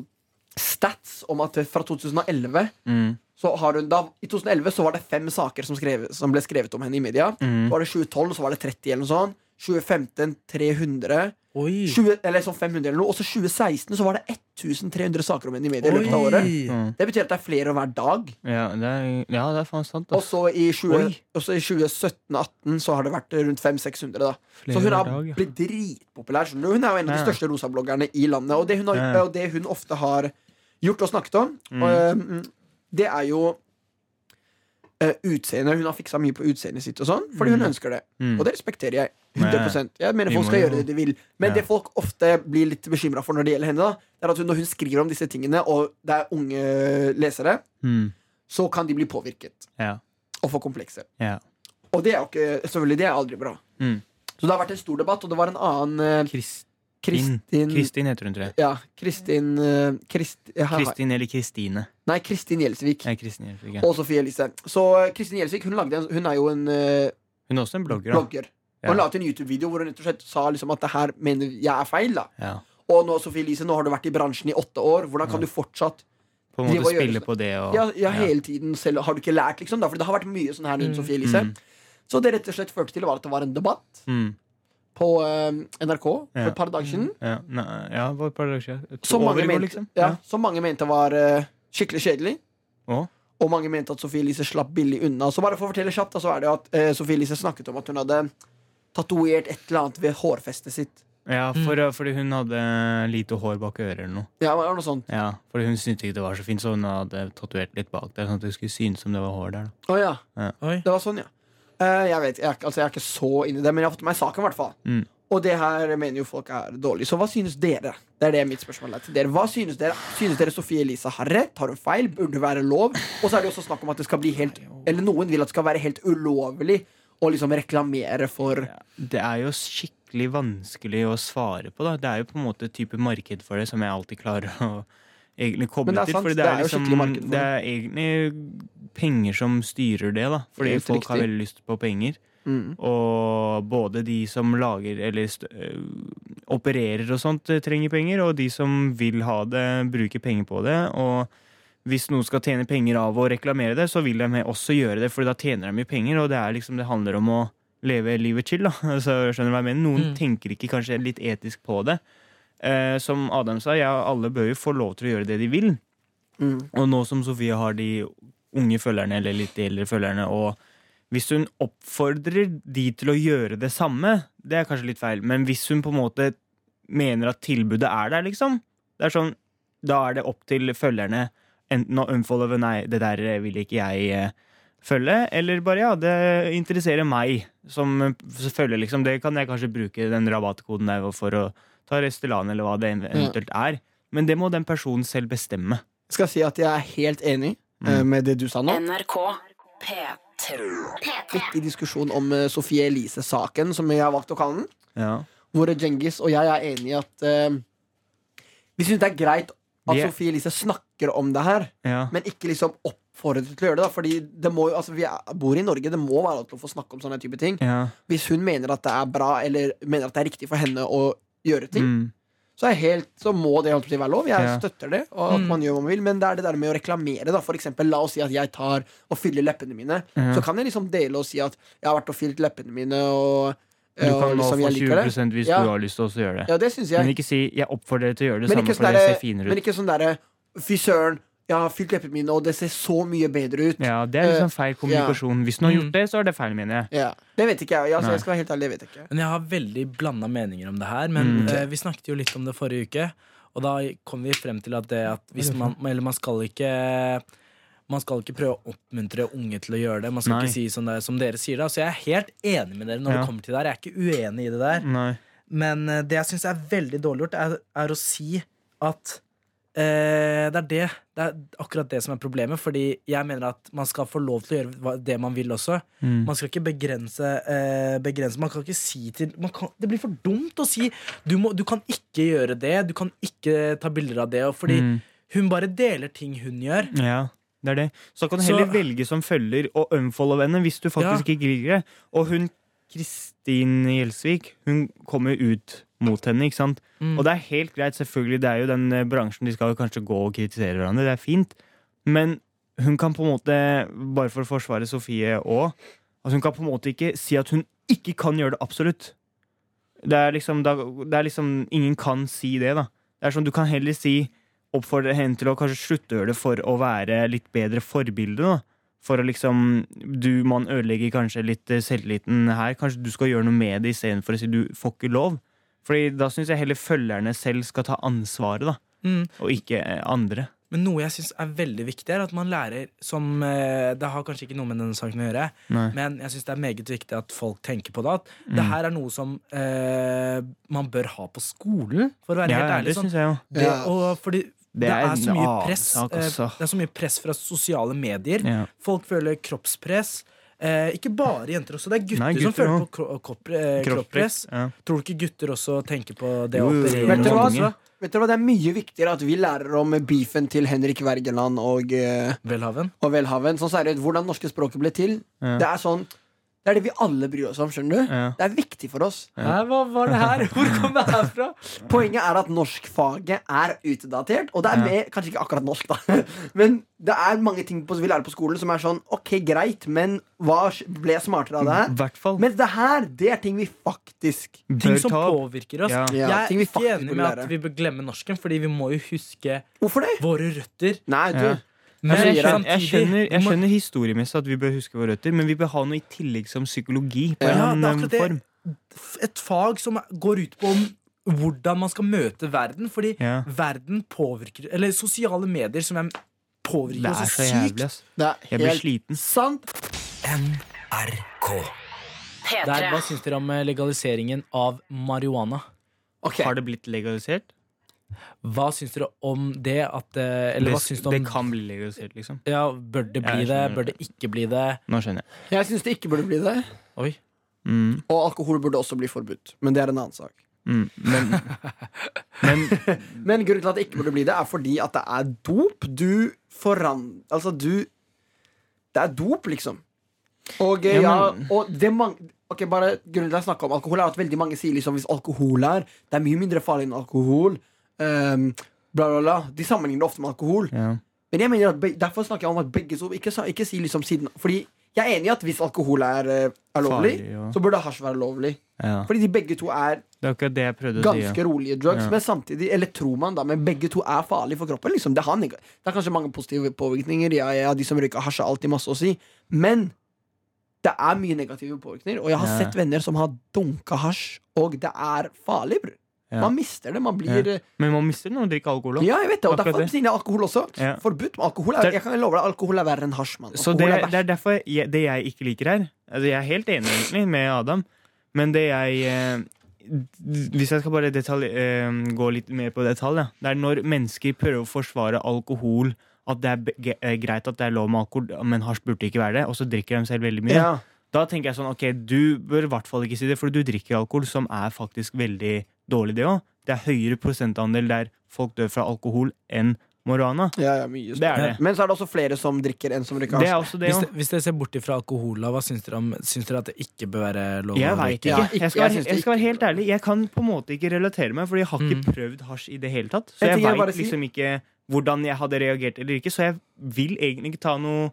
stats om at fra 2011 Mm. så har hun da, I 2011 så var det fem saker som, skrev, som ble skrevet om henne i media. Mm. Så var det 2012 så var det 30 eller noe sånt. 2015 300. Oi. 20, eller sånn 500 eller noe. Og så 2016 så var det 1300 saker om henne i media i løpet av året. Mm. Det betyr at det er flere hver dag. Ja, det er, ja, det er faen sant. Og så i, 20 Oi. og så i 2017-18 så har det vært rundt 500-600. da Så hun har dag, ja. blitt dritpopulær. Hun er jo en av de største rosabloggerne i landet. Og det hun, har, og det hun ofte har gjort og snakket om, Mm. og, um, det er jo uh, utseende. Hun har fiksa mye på utseendet sitt, og sånn fordi hun Mm. ønsker det. Mm. Og det respekterer jeg. 100% Jeg mener folk skal gjøre det de vil. Men det folk ofte blir litt bekymra for når det gjelder henne, da er at hun, når hun skriver om disse tingene, og det er unge lesere, Mm. så kan de bli påvirket Ja. og få komplekse. ja. Og det er jo ikke, selvfølgelig, det er aldri bra. Mm. Så det har vært en stor debatt, og det var en annen eh, Kristin. Kristin heter hun, tror jeg. Ja, Kristin uh, Krist, ja, Kristin eller Kristine. Nei, Kristin Gjelsvik Ja, Kristin Gjelsvik, ja. og Sofie Elise. Så eh, Kristin Gjelsvik hun, lagde en, hun er jo en uh, Hun er også en blogger. blogger. Og la ut en YouTube-video hvor hun rett og slett sa liksom at det her mener jeg er feil. Og nå Sofie Elise, nå har du vært i bransjen i åtte år. Hvordan kan du fortsatt På en måte spille sånn. på det og ja, ja, hele tiden selv Har du ikke lært, liksom? da For det har vært mye sånn her rundt Sofie Elise. mm. Så det rett og slett førte til var at det var en debatt Mm. På eh, NRK for et par dager siden. Ja, nei, ja, det var et par dager siden. Som mange, mente, liksom. ja, som mange mente var uh, skikkelig kjedelig. Å? Og mange mente at Sofie Elise slapp billig unna. Så bare for å fortelle kjapt, da, så er det jo at uh, Sofie Elise snakket om at hun hadde tatovert et eller annet ved hårfestet sitt. Ja, for, fordi hun hadde lite hår bak øret eller noe. Ja, det var noe sånt. Ja, fordi hun syntes ikke det var så fint, så hun hadde tatovert litt bak der, sånn at det skulle synes som det var hår der. da. Å ja. Oi. Det var sånn, ja. Eh, jeg vet, jeg, altså, jeg er ikke så inni det, men jeg har fått med meg saken, i hvert fall. Mm. Og det her mener jo folk er dårlig. Så hva synes dere? Det er det mitt spørsmål er til dere. Hva synes dere? Synes dere Sofie Elise har rett? Har hun feil? Burde det være lov? Og så er det også snakk om at det skal bli helt Eller noen vil at det skal være helt ulovlig å liksom reklamere for Det er jo skikkelig vanskelig å svare på, da. Det er jo på en måte type marked for det som jeg alltid klarer å egentlig koblet det til. For fordi det er skikkelig det er egentlig penger som styrer det, da. Fordi Helt folk har veldig lyst på penger. mm. Og både de som lager eller st øh, opererer og sånt, eh, trenger penger, og de som vil ha det, bruker penger på det. Og hvis noen skal tjene penger av å reklamere det, så vil de også gjøre det, for da tjener de mye penger, og det, er liksom, det handler om å leve livet chill. Da. altså, skjønner du hva jeg mener? Noen Mm. tenker ikke kanskje litt etisk på det. Eh, som Adam sa, ja, alle bør jo få lov til å gjøre det de vil. Mm. Og nå som Sofie har de unge følgerne, eller litt eldre følgerne, og hvis hun oppfordrer de til å gjøre det samme, det er kanskje litt feil, men hvis hun på en måte mener at tilbudet er der, liksom, det er sånn, da er det opp til følgerne enten å unfollowe nei, det der vil ikke jeg eh, følge, eller bare ja, det interesserer meg som følger, liksom. Det kan jeg kanskje bruke den rabattkoden der for å ta Restylane, eller hva det eventuelt er. Men det må den personen selv bestemme. Skal si at jeg er helt enig mm. med det du sa nå. NRK P3. Viktig diskusjon om eh, Sofie Elise-saken, som jeg har valgt å kalle den. Ja. Hvor Djengis og jeg er enige i at uh, vi syns det er greit at er- Sofie Elise snakker om det her, Ja. men ikke liksom oppfordret til å gjøre det. Da, fordi det må, altså, vi er, bor i Norge, det må være lov til å få snakke om sånne type ting. ja. Hvis hun mener at det er bra, eller mener at det er riktig for henne å gjøre ting, Mm. så, er helt, så må det holdt på å si være lov. Jeg støtter det, og at Mm. man gjør hva man vil, men det er det der med å reklamere. Da. For eksempel, la oss si at jeg tar og fyller leppene mine. Mm. Så kan jeg liksom dele og si at jeg har vært og fylt leppene mine, og, Du kan nå liksom, få jeg liker 20 hvis Ja. du har lyst til å gjøre det. Ja, det syns Men ikke si 'jeg oppfordrer dere til å gjøre det Men samme', for sånn det derre ser finere men ikke sånn derre Fy søren, jeg har fylt leppene mine, og det ser så mye bedre ut. Ja, Det er liksom feil kommunikasjon. Hvis du har Mm. gjort det, så er det feil, mener. Ja, Det vet ikke jeg. Altså, jeg skal være helt ærlig, det vet ikke. Men jeg har veldig blanda meninger om det her. Men Mm. eh, vi snakket jo litt om det forrige uke. Og da kom vi frem til at det at hvis man Eller man skal ikke man skal ikke prøve å oppmuntre unge til å gjøre det. Man skal Nei. ikke si sånn der, som dere sier da Så jeg er helt enig med dere når Ja. det kommer til det der. Jeg er ikke uenig i det der. Nei. Men eh, det jeg syns er veldig dårlig gjort, er, er å si at eh, det er det Det er akkurat det som er problemet. Fordi jeg mener at man skal få lov til å gjøre det man vil også. Mm. Man skal ikke begrense, eh, begrense Man kan ikke si til man kan, Det blir for dumt å si du, må, du kan ikke gjøre det, du kan ikke ta bilder av det. Fordi Mm. hun bare deler ting hun gjør. Ja, det er det. Så kan du Så- heller velge som følger og unfollow henne hvis du faktisk ikke liker det. Og hun Kristin Gjelsvik, hun kommer ut mot henne, ikke sant. Mm. Og det er helt greit, selvfølgelig, det er jo den eh, bransjen de skal kanskje gå og kritisere hverandre, det er fint. Men hun kan på en måte, bare for å forsvare Sofie òg, altså hun kan på en måte ikke si at hun ikke kan gjøre det absolutt. Det er liksom, det er liksom Ingen kan si det, da. Det er sånn, Du kan heller si oppfordre henne til å kanskje slutte å gjøre det for å være litt bedre forbilde. da For å liksom du, Man ødelegger kanskje litt eh, selvtilliten her. Kanskje du skal gjøre noe med det istedenfor å si du får ikke lov. Fordi Da syns jeg heller følgerne selv skal ta ansvaret, da Mm. og ikke eh, andre. Men noe jeg syns er veldig viktig, er at man lærer som eh, Det har kanskje ikke noe med denne saken å gjøre, Nei. men jeg syns det er meget viktig at folk tenker på det. At Mm. det her er noe som eh, man bør ha på skolen, for å være Ja, helt ærlig. det Sånn. jeg jo. Det, Ja. og fordi det, Det er er, så mye press eh. Det er så mye press fra sosiale medier. Ja. Folk føler kroppspress. Eh, ikke bare jenter også. Det er gutter, Nei, som føler også. på kro kropp, eh, kroppspress. Ja. Tror du ikke gutter også tenker på det Jo, å jo. Vet du hva? mange. Vet du hva, Det er mye viktigere at vi lærer om beefen til Henrik Wergeland og, eh, Velhaven. og Velhaven. Sånn seriøst, hvordan norske språket ble til. Ja. Det er sånn Det er det vi alle bryr oss om. skjønner du? Ja. Det er viktig for oss. Ja. hva var det her? Hvor kom det her fra? Poenget er at norskfaget er utdatert. Og det er Ja. med, kanskje ikke akkurat norsk, da. Men det er mange ting på, vi lærer på skolen som er sånn Ok, greit, men hva ble smartere av det her? hvert fall. Mens det her, det er ting vi faktisk Ting som ta påvirker oss. Ja. Ja, Jeg er ikke enig med at vi bør glemme norsken, Fordi vi må jo huske det? våre røtter. Nei, du. Men Altså, jeg, skjønner, jeg, skjønner, jeg skjønner historiemessig at vi bør huske våre røtter, men vi bør ha noe i tillegg som psykologi. På Ja, en annen det. form. Et fag som går ut på om hvordan man skal møte verden. Fordi Ja. verden påvirker Eller sosiale medier som er, påvirker Det er så så sykt. jævlig, ass. Det er Jeg blir sliten. sant. NRK. Der, hva P3. syns dere om eh, legaliseringen av marihuana? Okay. Har det blitt legalisert? Hva syns dere om det? At, eh, eller hva det, dere det kan bli legalisert, liksom. ja, Bør det bli det? Bør det ikke bli det? Nå skjønner jeg. Jeg syns det ikke burde bli det. Oi. Mm, Og alkohol burde også bli forbudt. Men det er en annen sak. mm, men, men Men grunnen til at det ikke burde bli det, er fordi at det er dop. Du foran... Altså, du Det er dop, liksom. Og eh, Ja, ja, og det mange Ok, bare Grunnen til at jeg snakker om alkohol, er at veldig mange sier liksom hvis alkohol er Det er mye mindre farlig enn alkohol. Ehm, bla, bla, bla. De sammenligner det ofte med alkohol. ja. Men jeg mener at be derfor snakker jeg om at begge så Ikke, ikke si liksom siden Fordi jeg er enig i at hvis alkohol er, eh, er lovlig, Farlig, ja. så burde hasj være lovlig. ja. Fordi de begge to er Det er si. ganske Ja. rolige drugs, Ja. men samtidig Eller tror man da, men begge to er farlige for kroppen. Liksom. Det, har det er kanskje mange positive påvirkninger. Ja, ja, de som røyker hasj, har alltid masse å si. Men det er mye negative påvirkninger. Og jeg har Ja. sett venner som har dunka hasj, og det er farlig. bror. Ja. Man mister det. Man blir Ja. Men man mister det når man drikker alkohol òg. Ja, jeg vet det, og Akkurat derfor det. jeg alkohol også. Ja. Forbudt med alkohol. Er, jeg kan love deg, alkohol er verre enn hasj. Man. Så det, er det er derfor jeg, det jeg ikke liker her altså Jeg er helt enig egentlig med Adam, men det jeg eh, Hvis jeg skal bare detalj, eh, gå litt mer på detalj, det er når mennesker prøver å forsvare alkohol, at det er eh, greit at det er lov med alkohol, men hasj burde ikke være det, og så drikker de selv veldig mye. Da tenker jeg sånn, ok, du bør i hvert fall ikke si det, for du drikker alkohol, som er faktisk veldig dårlig, det òg. Det er høyere prosentandel der folk dør fra alkohol enn marihuana. Ja, ja, mye Det er det. Men så er det også flere som drikker enn som røyker Det er også det Hvis, det, hvis dere ser bort fra alkohol, hva syns dere om Syns dere at det ikke bør være lov Jeg veit ikke. Ja, ikke. Jeg skal, jeg jeg skal være helt ærlig. Jeg kan på en måte ikke relatere meg, Fordi jeg har ikke Mm. prøvd hasj i det hele tatt. Så jeg jeg veit liksom ikke hvordan jeg hadde reagert eller ikke. Så jeg vil egentlig ikke ta noen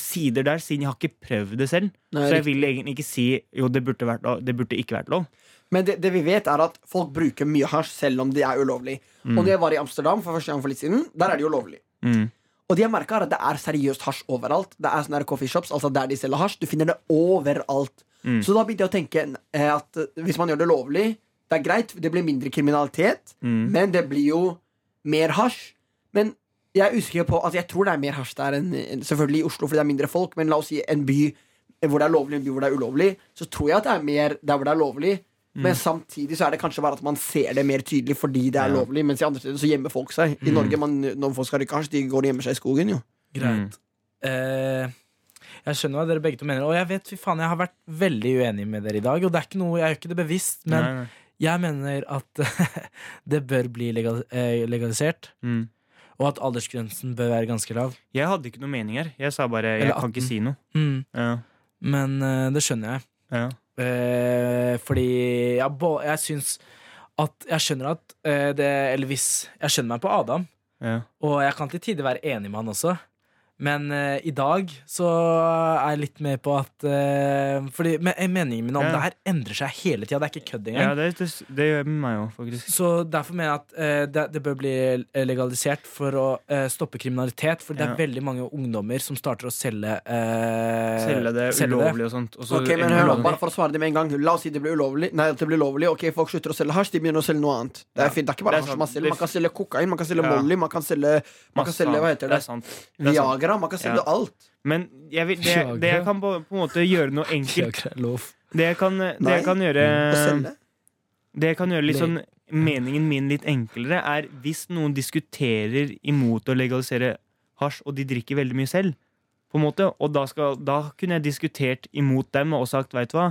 sider der, siden jeg har ikke prøvd det selv. Nei, så jeg riktig. vil egentlig ikke si jo, det burde, vært lov, det burde ikke vært lov. Men det, det vi vet, er at folk bruker mye hasj selv om det er ulovlig. Og når jeg var i Amsterdam for første gang for litt siden, der er det jo lovlig. Mm. Og det jeg merket er at det er seriøst hasj overalt. Det er sånne her coffeeshops, altså der de selger hasj. Du finner det overalt. Mm. Så da begynte jeg å tenke eh, at eh, hvis man gjør det lovlig, det er greit, det blir mindre kriminalitet, Mm. men det blir jo mer hasj. Men jeg er usikker på Altså jeg tror det er mer hasj der enn- selvfølgelig i Oslo, fordi det er mindre folk, men la oss si en by hvor det er lovlig, en by hvor det er ulovlig, så tror jeg at det er mer der hvor det er lovlig. Men samtidig så er det kanskje bare at man ser det mer tydelig fordi det er Ja. lovlig, mens i andre steder så gjemmer folk seg. I Norge, man, når folk skal rykke hasj, de går og gjemmer seg i skogen, jo. Greit. Eh, jeg skjønner hva dere begge to mener, og jeg vet, fy faen, jeg har vært veldig uenig med dere i dag. Og det er ikke noe, jeg gjør ikke det bevisst, men Nei, nei. jeg mener at det bør bli legal, eh, legalisert. Mm. Og at aldersgrensen bør være ganske lav. Jeg hadde ikke noen mening her. Jeg sa bare jeg Eller kan ikke si noe. Mm. Ja. Men uh, det skjønner jeg. Ja. Eh, fordi jeg, jeg syns at Jeg skjønner at eh, det Eller hvis Jeg skjønner meg på Adam, Ja. og jeg kan til tider være enig med han også. Men uh, i dag så er jeg litt med på at uh, Fordi men, Meningen min om Ja. det her endrer seg hele tida. Det er ikke kødd engang. ja, det, det, det gjør meg også, faktisk. Så derfor mener jeg at uh, det, det bør bli legalisert for å eh, stoppe kriminalitet. For det er veldig mange ungdommer som starter å selge eh, Selge det selge ulovlig og sånt. og så Ok, men hør bare for å svare det med en gang La oss si det blir ulovlig Nei, at det blir lovlig Ok, folk slutter å selge hasj De begynner å selge noe annet Det er, Ja, fint, det er ikke bare hasj man selger Man kan selge kokain Man kan selge Ja. molly Man kan selge, man kan selge Hva heter det? Det er Viagra Man kan selge Ja. alt. Men jeg vil, det, det jeg kan på, på en måte gjøre noe enkelt. Det jeg kan, det jeg kan gjøre Det jeg kan gjøre litt sånn Meningen min litt enklere er hvis noen diskuterer imot å legalisere hasj, og de drikker veldig mye selv, på en måte, og da, skal, da kunne jeg diskutert imot dem og sagt, veit du hva,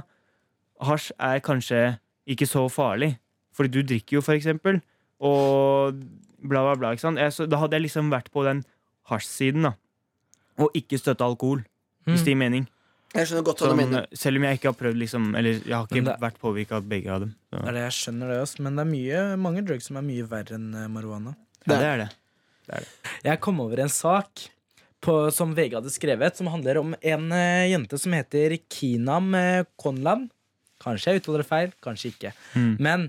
hasj er kanskje ikke så farlig, fordi du drikker jo, for eksempel, og bla, bla, bla. Ikke sant? Jeg, så, da hadde jeg liksom vært på den hasjsiden, da, og ikke støtte alkohol, hvis det gir mening. Jeg skjønner godt hva du mener. selv om jeg ikke har prøvd liksom Eller jeg har ikke det- vært påvirka av begge av dem. Så. Det er det jeg skjønner det også, men det er mye, mange drugs som er mye verre enn eh, marihuana. Ja, det er det. Jeg kom over en sak på, som VG hadde skrevet, som handler om en uh, jente som heter Kinam eh, Konlan. Kanskje jeg uttaler det feil, kanskje ikke. Mm. Men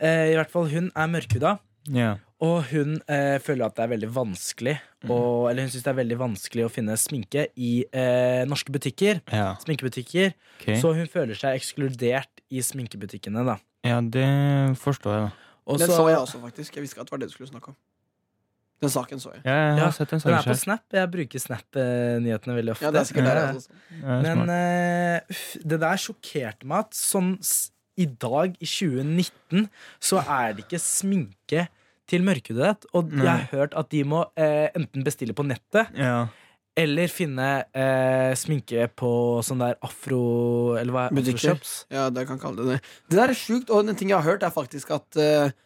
uh, i hvert fall hun er mørkhuda, Ja. Og hun eh, føler at det er veldig vanskelig å- Eller hun syns det er veldig vanskelig å finne sminke i eh, norske butikker. Ja. Sminkebutikker. Okay. Så hun føler seg ekskludert i sminkebutikkene, da. ja, det forstår jeg, da. Også, Den så- jeg også, faktisk. Jeg visste ikke at det var det du skulle snakke om. Den saken så jeg. Ja, jeg har Ja, sett den, Den er på. Snap. Jeg bruker Snap-nyhetene veldig ofte. Ja, det er sikkert der, altså. Men eh, det der sjokkerte meg at sånn i dag, i 2019, så er det ikke sminke til mørkhudet. Og jeg har hørt at de må eh, enten bestille på nettet ja. eller finne eh, sminke på sånn der afro... Eller hva er Butikker. afroshops? Ja, det kan kalle det det. Det der er sjukt, og en ting jeg har hørt, er faktisk at, eh, at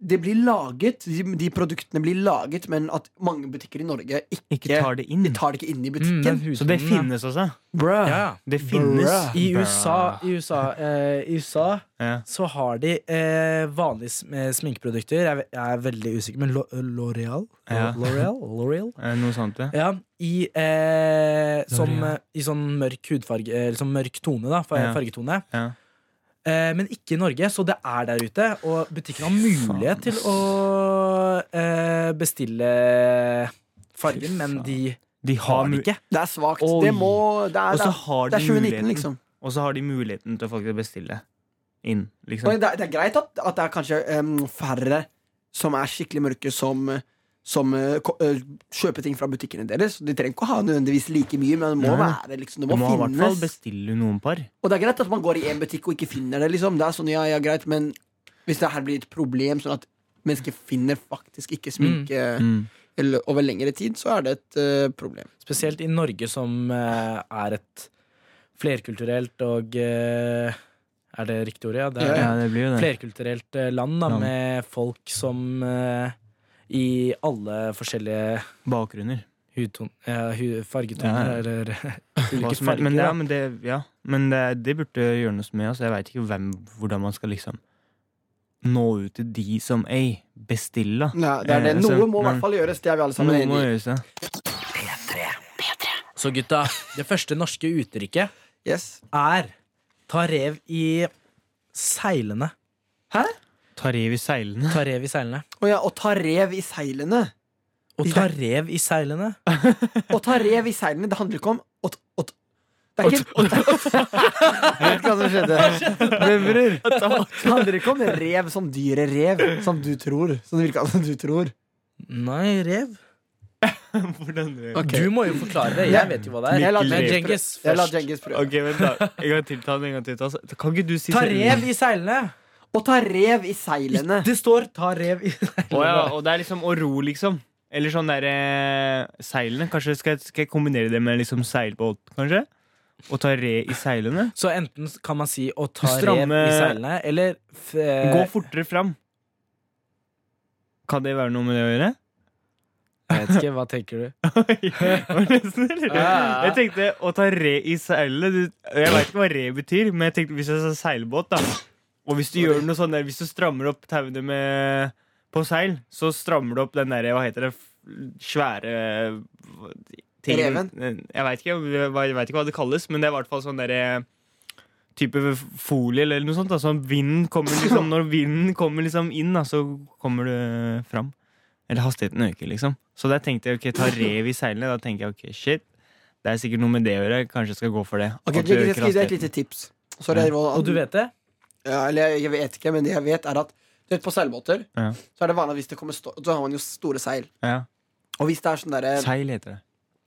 det blir laget de, de produktene blir laget, men at mange butikker i Norge ikke, Ikke tar det inn. de tar det ikke inn i Mm, butikken. Mm, Så det finnes også. Bruh. Ja. Det finnes. Bruh. I USA, i USA, eh, i USA Ja. så har de eh, vanlige eh, sminkeprodukter. Jeg, jeg er veldig usikker, men L'Oreal? Ja. L'Oreal? L'Oreal? Eh, Noe sånt, ja. Ja, i, eh, som, eh, I sånn mørk hudfarge Eller sånn mørk tone, da. Fargetone. ja. Eh, men ikke i Norge, så det er der ute. Og butikken har mulighet til å eh, bestille fargen, men de De har har det ikke. Det er svakt. Det må Det er, Og så det er, har de er 2019, muligheten liksom. Og så har de muligheten til å faktisk bestille inn. Liksom. Det, er, det er greit at, at det er kanskje um, færre som er skikkelig mørke, som som eh, eh, kjøper ting fra butikkene deres. De trenger ikke å ha nødvendigvis like mye, men det må Nei. være liksom, Det Du må, finnes. i hvert fall bestille noen par. Og det er greit at man går i en butikk og ikke finner det. Liksom. Det er sånn, ja, ja, greit Men hvis det her blir et problem, sånn at mennesker finner faktisk ikke sminke Mm. eller, over lengre tid, så er det et uh, problem. Spesielt i Norge, som uh, er et flerkulturelt og eh, Er det riktig ord? Ja, det er Ja, det blir jo det. flerkulturelt eh, land da, Land. med folk som eh, i alle forskjellige Bakgrunner. hudton, ja, fargetoner Ja. eller ulike er- farger. men, ja, men, det, ja, men det, det burde gjøres med. oss. jeg veit ikke hvem, hvordan man skal liksom nå ut til de som ei, bestille. Ja, det er det. Eh, Noe må i hvert fall gjøres. Det er vi alle sammen Noe enige i. ja. Så gutta, det første norske uttrykket Yes. er ta rev i seilene. Hæ? Ta rev i seilene. Ta rev i seilene. Å ja, og ta rev i seilene. Å ta rev i seilene? Å ta rev i seilene, det handler ikke om å, ta Det er ikke Jeg vet ikke hva som skjedde. Bevrer. bror, det handler ikke om rev som dyret rev, som du tror. Som det virka som du tror. Nei, rev. Hvordan rev? Okay. Du må jo forklare det. Jeg vet jo hva det er. Jeg lar Men Djengis først. Jeg lar. Djengis prøve. Ok, vent da. En gang til. Ta den en gang til. Ta, kan ikke du si Ta rev i seilene! Å ta rev i seilene. Det står 'ta rev i seilene'. Å ja, og det er liksom å ro, liksom. Eller sånn derre Seilene. Kanskje skal jeg, skal jeg kombinere det med liksom seilbåt, kanskje? Å ta re i seilene? Så enten kan man si 'å ta Stramme- rev i seilene', eller f eh, Gå fortere fram. Kan det være noe med det å gjøre? Jeg vet ikke, hva tenker du? Ja. Jeg tenkte å ta re i seilene Jeg veit ikke hva re betyr, men jeg tenkte hvis jeg sa seilbåt, da Og hvis du gjør noe sånn der Hvis du strammer opp tauene med på seil, så strammer du opp den derre Hva heter det? Svære tingen. Reven? Jeg veit ikke, jeg vet ikke hva det kalles, men det er i hvert fall sånn derre Type folie eller noe sånt. Da. Så vinden kommer liksom Når vinden kommer liksom inn, da, så kommer du fram. Eller hastigheten øker, liksom. Så der tenkte jeg ok, ta rev i seilene. Da tenker jeg ok, shit. Det er sikkert noe med det å gjøre. Kanskje jeg skal gå for det. Ok, jeg skal gi deg et lite tips. Sorry, ja. Og du vet det? Ja, Eller jeg vet ikke, men det jeg vet, er at du vet, på seilbåter Ja. så er det vanlig at hvis det kommer stå Så har man jo store seil. Ja. Og hvis det er sånn derre Seil heter det.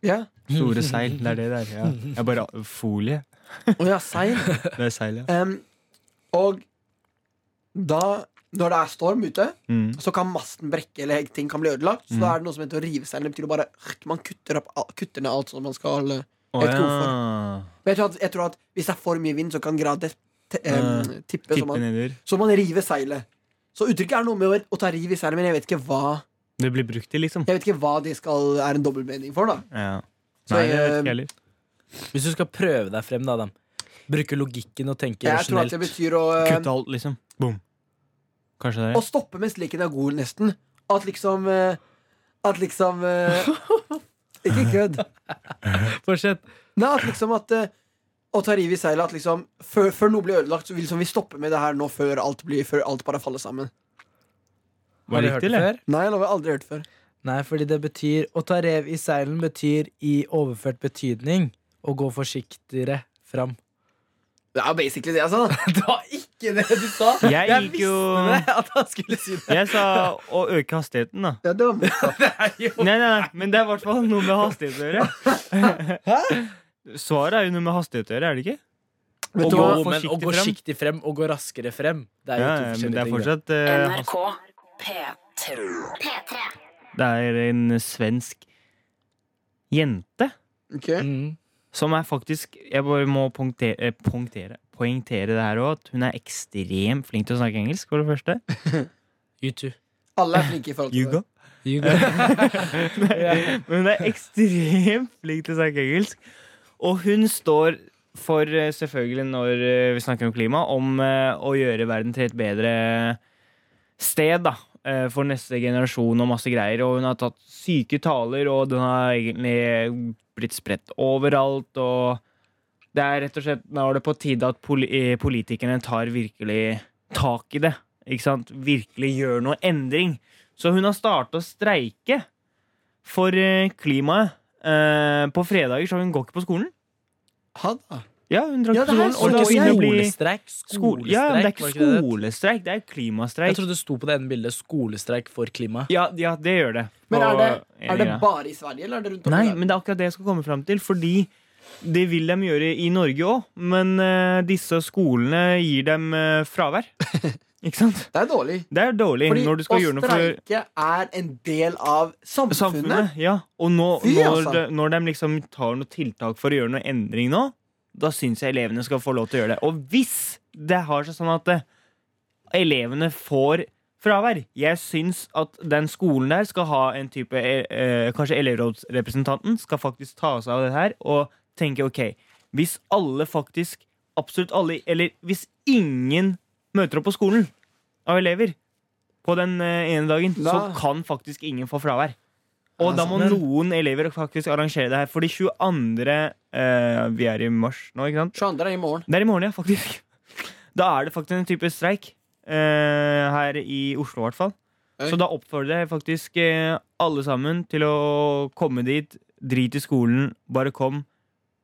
Ja. Store seil. Det er det der. Ja. Jeg bare Folie. Å ja, seil. Det er seil, ja. Um, og da når det er storm ute, Mm. så kan masten brekke eller ting kan bli ødelagt. Så Mm. da er det noe som heter å rive seilene. Det betyr bare Man kutter, opp, kutter ned alt som man skal ikke ja. Men jeg tror, at, jeg tror at hvis det er for mye vind, så kan gradet em, tippe. Så man, så man river seilet. Så uttrykket er noe med å, å ta riv i seilet, men jeg vet ikke hva Det blir brukt til, liksom. Jeg vet ikke hva det skal, er en dobbeltmening for. da Ja. Så jeg, det vet ikke heller. Hvis du skal prøve deg frem, da, Adam. Bruke logikken og tenke Jeg tror at det rasjonelt. betyr å eh, Kutte alt, liksom. Boom. Kanskje det Å stoppe mens leken er god, nesten. At liksom eh, At liksom eh, Ikke kødd. Fortsett. Nei, at liksom at Å ta riv i seilet at liksom før, før noe blir ødelagt, så vil liksom vi stoppe med det her nå før alt, blir, før alt bare faller sammen. Var det riktig, eller? Nei, jeg lover, jeg har aldri hørt før. Nei, fordi det betyr Å ta rev i seilen betyr i overført betydning å gå forsiktigere fram. Det er jo basically det jeg sa. da. Det var ikke det du sa! Jeg jo- visste det, at han skulle si det. Jeg sa å øke hastigheten, da. Ja, det var motsatt. det er jo Nei, nei, nei, men det er i hvert fall noe med hastighet å gjøre. Svaret er jo noe med hastighet å gjøre, er det ikke? Å du gå? Men å gå forsiktig frem og gå raskere frem, det er jo Ja, to forskjellige er ting. fortsatt eh, hast- NRK P3. Det er en svensk jente okay. Mm. som er faktisk Jeg bare må poengtere, punktere poengtere, det her òg, at hun er ekstremt flink til å snakke engelsk, for det første. U2. Alle er flinke i forhold til det. You go. Men hun er ekstremt flink til å snakke engelsk. Og hun står for, eh, selvfølgelig når eh, vi snakker om klima, om eh, å gjøre verden til et bedre sted da, for neste generasjon og masse greier. Og hun har tatt syke taler, og den har egentlig blitt spredt overalt. Og det er rett og slett nå er det på tide at politikerne tar virkelig tak i det. Ikke sant? Virkelig gjør noe endring. Så hun har starta å streike for klimaet. Eh, på fredager så hun går ikke på skolen. Ha da. Ja, hun drar Ja, på det skolen. Og Var det begynner ikke det å bli skolestreik? skole, ja, men det er ikke skolestreik, det er klimastreik. Jeg trodde det sto på det ene bildet 'skolestreik for klima'. Ja, ja, det gjør det. Men er det, er det bare i Sverige, eller er det rundt om Nei, der? men det er akkurat det jeg skal komme fram til. Fordi det vil de gjøre i Norge òg, men uh, disse skolene gir dem uh, fravær. Ikke sant? Det er dårlig. Det er dårlig Fordi å streike er en del av samfunnet. samfunnet. Ja. Og nå, Fy, når, altså. de, når de liksom tar noe tiltak for å gjøre noe endring nå, da syns jeg elevene skal få lov til å gjøre det. Og hvis det har seg sånn at eh, elevene får fravær Jeg syns at den skolen der skal ha en type eh, Kanskje elevrådsrepresentanten skal faktisk ta seg av det her og tenke OK, hvis alle faktisk Absolutt alle, eller hvis ingen møter opp på skolen av elever på den eh, ene dagen, så kan faktisk ingen få fravær. Og da må noen elever faktisk arrangere det her. For de 22. Eh, Vi er i mars nå, ikke sant? 22. er i morgen. Det er i morgen, ja, faktisk. Da er det faktisk en type streik. eh, her i Oslo, i hvert fall. Så da oppfordrer jeg faktisk eh, alle sammen til å komme dit. Drit i skolen, bare kom.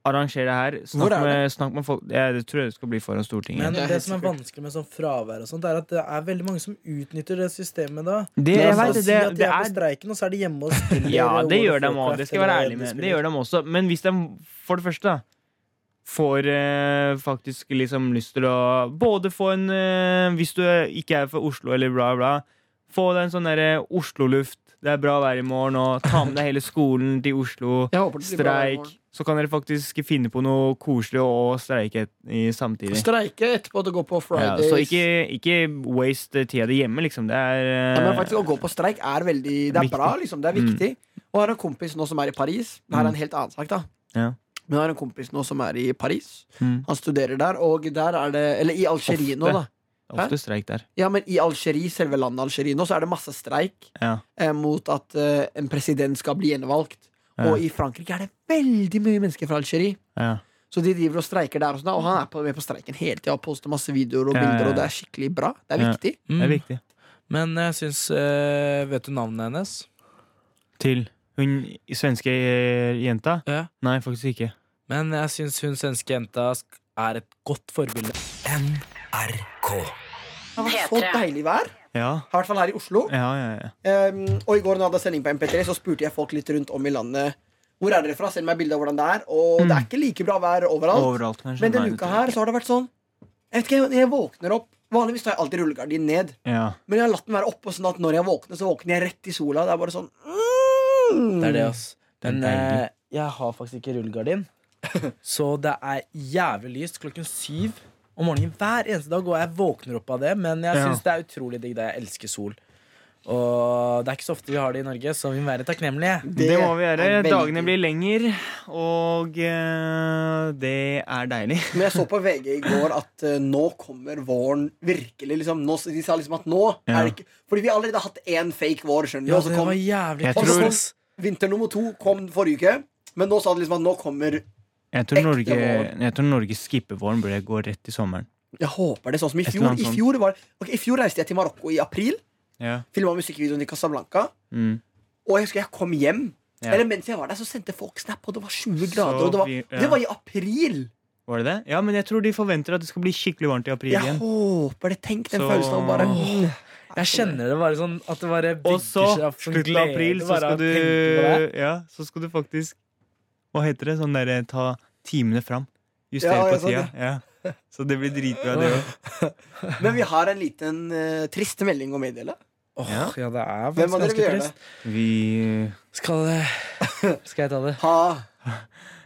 Arranger det her. Snakk det? med, snakk med folk. Jeg tror jeg det skal bli foran Stortinget. Men Det det som er vanskelig med sånn fravær, og sånt er at det er veldig mange som utnytter det systemet da. det, jeg vet, det, si at de er på streiken, og så er de hjemme og spiller Ja, det gjør de òg. Det skal jeg være ærlig med. Det gjør de også. Men hvis de for det første da, får eh, faktisk liksom lyst til å både få en eh, Hvis du ikke er fra Oslo eller bla, bla, få deg en sånn derre Oslo-luft. Det er bra vær i morgen, og ta med deg hele skolen til Oslo. Streik. Så kan dere faktisk finne på noe koselig å streike i samtidig. Streike etterpå til å gå på Ja, Fridays. så ikke, ikke waste tida di hjemme, liksom. Det er Ja, men eh, faktisk Å gå på streik er veldig Det er bra, liksom. Det er viktig. Og jeg har en kompis nå som er i Paris. Det her er Mm. en helt annen sak, da. Ja. Men jeg har en kompis nå som er i Paris. mm, Han studerer der, og der er det Eller i Algerie nå, da. ofte streik der. Ja, men i Algerie, selve landet Algerie nå, så er det masse streik Ja. eh, mot at eh, en president skal bli gjenvalgt. Ja. Og i Frankrike er det veldig mye mennesker fra Algerie. Ja. Så de driver og streiker der, og, sånt, og han er på, med på streiken hele tida og poster masse videoer og Ja, bilder, ja, ja. og det er skikkelig bra. Det er Ja. viktig. Det er Mm. viktig. Men jeg syns eh, Vet du navnet hennes? Til hun svenske eh, jenta? Ja. Nei, faktisk ikke. Men jeg syns hun svenske jenta er et godt forbilde. NRK. Det var så deilig vær. Ja, I hvert fall her i Oslo. ja, ja. ja. Um, og i går når jeg hadde sending på MP3, så spurte jeg folk litt rundt om i landet. Hvor er dere fra? Send meg bilde av hvordan det er. Og det er ikke like bra vær overalt. Overalt. Men denne uka her så har det vært sånn Jeg vet ikke, jeg våkner opp Vanligvis tar jeg alltid rullegardinen ned. Ja. Men jeg har latt den være oppe, sånn at når jeg våkner, så våkner jeg rett i sola. Det er bare sånn mm. Det er det, ass. Men eh, jeg har faktisk ikke rullegardin. Så det er jævlig lyst klokken syv om morgenen hver eneste dag, og jeg våkner opp av det. Men jeg Ja. det er utrolig digg. Jeg elsker sol. Og det er ikke så ofte vi har det i Norge, så vi må være takknemlige. Det, må vi gjøre. Dagene blir lenger, og uh, det er deilig. Men jeg så på VG i går at uh, nå kommer våren virkelig. Liksom, nå, de sa liksom at nå Ja. er det ikke Fordi vi allerede har hatt én fake vår. Skjønner du Ja, det kom var jævlig og så kom vinter nummer to kom forrige uke. Men nå sa de liksom at nå kommer Jeg tror Norge, jeg tror Norge skipper våren, burde gå rett i sommeren. Jeg håper det sånn som i fjor. I fjor, var, okay, I fjor reiste jeg til Marokko i april. Ja. Filma musikkvideoen i Casablanca. Mm. Og jeg husker jeg kom hjem. Ja. Eller mens jeg var der, så sendte folk snap, og det var 20 grader. Og det var, vi- ja. det var i april. Var det det? Ja, men jeg tror de forventer at det skal bli skikkelig varmt i april Jeg igjen. håper det. Tenk den Så- følelsen av bare. Jeg kjenner det bare sånn at det bare Og bygger seg opp så, slutten av april, så skal du. Ja, så skal du faktisk Hva heter det? Sånn derre ta timene fram. Justere Ja, på tida. Det. Ja. Så det blir dritbra, det òg. Men vi har en liten uh, trist melding å meddele. Åh, Ja. ja, det er faktisk ganske trist. Vi Skal, skal jeg ta det? Ha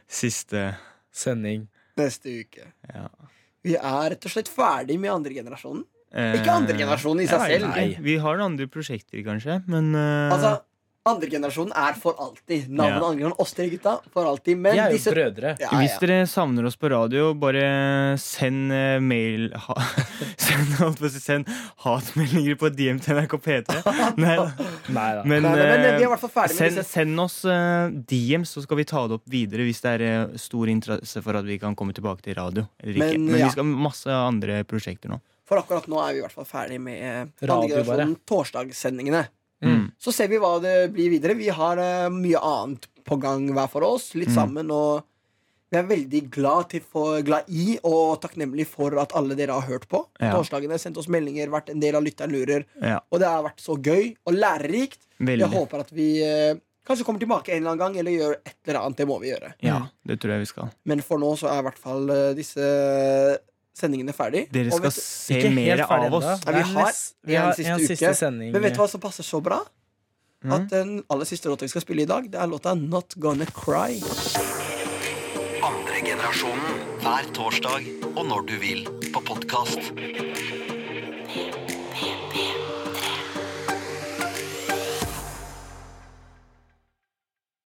Siste Sending. neste uke. Ja. Vi er rett og slett ferdig med andre generasjonen. Eh, Ikke andre generasjonen i seg jeg selv. Nei. Vi har noen andre prosjekter, kanskje, men uh... Altså, andre generasjonen er for alltid. Navnet Ja. andre generasjon, oss tre gutta, for alltid. Men er jo disse brødre. ja, Hvis dere savner oss på radio, bare send eh, mail ha, send, holdt på å si, send hatmeldinger på DM til NRK P3. Nei da. Nei da. Men, Nei, nei, men, eh, vi i eh, hvert fall ferdig send, send oss uh, DM, så skal vi ta det opp videre hvis det er uh, stor interesse for at vi kan komme tilbake til radio. Eller ikke. Men, Men, ja. vi skal ha masse andre prosjekter nå. For akkurat nå er vi i hvert fall ferdig med eh, torsdagssendingene. Mm. Så ser vi hva det blir videre. Vi har uh, mye annet på gang hver for oss. Litt Mm. sammen og vi er veldig glad, til for, glad i og takknemlig for at alle dere har hørt på. Ja. Torsdagene Sendt oss meldinger, vært en del av Lytteren lurer. Ja, Og det har vært så gøy og lærerikt. Jeg håper at vi uh, kanskje kommer tilbake en eller annen gang, eller gjør et eller annet. Det må vi gjøre. Ja, det tror jeg vi skal. Men for nå så er i hvert fall eh, disse sendingene ferdig. Dere Og skal vet, se mer av oss. Nei, vi har, vi har en, siste en siste uke. sending. men vet du hva som passer så bra? Mm. At den aller siste låta vi skal spille i dag, det er låta Not Gonna Cry. Andre generasjonen hver torsdag og når du vil på podkast. P3.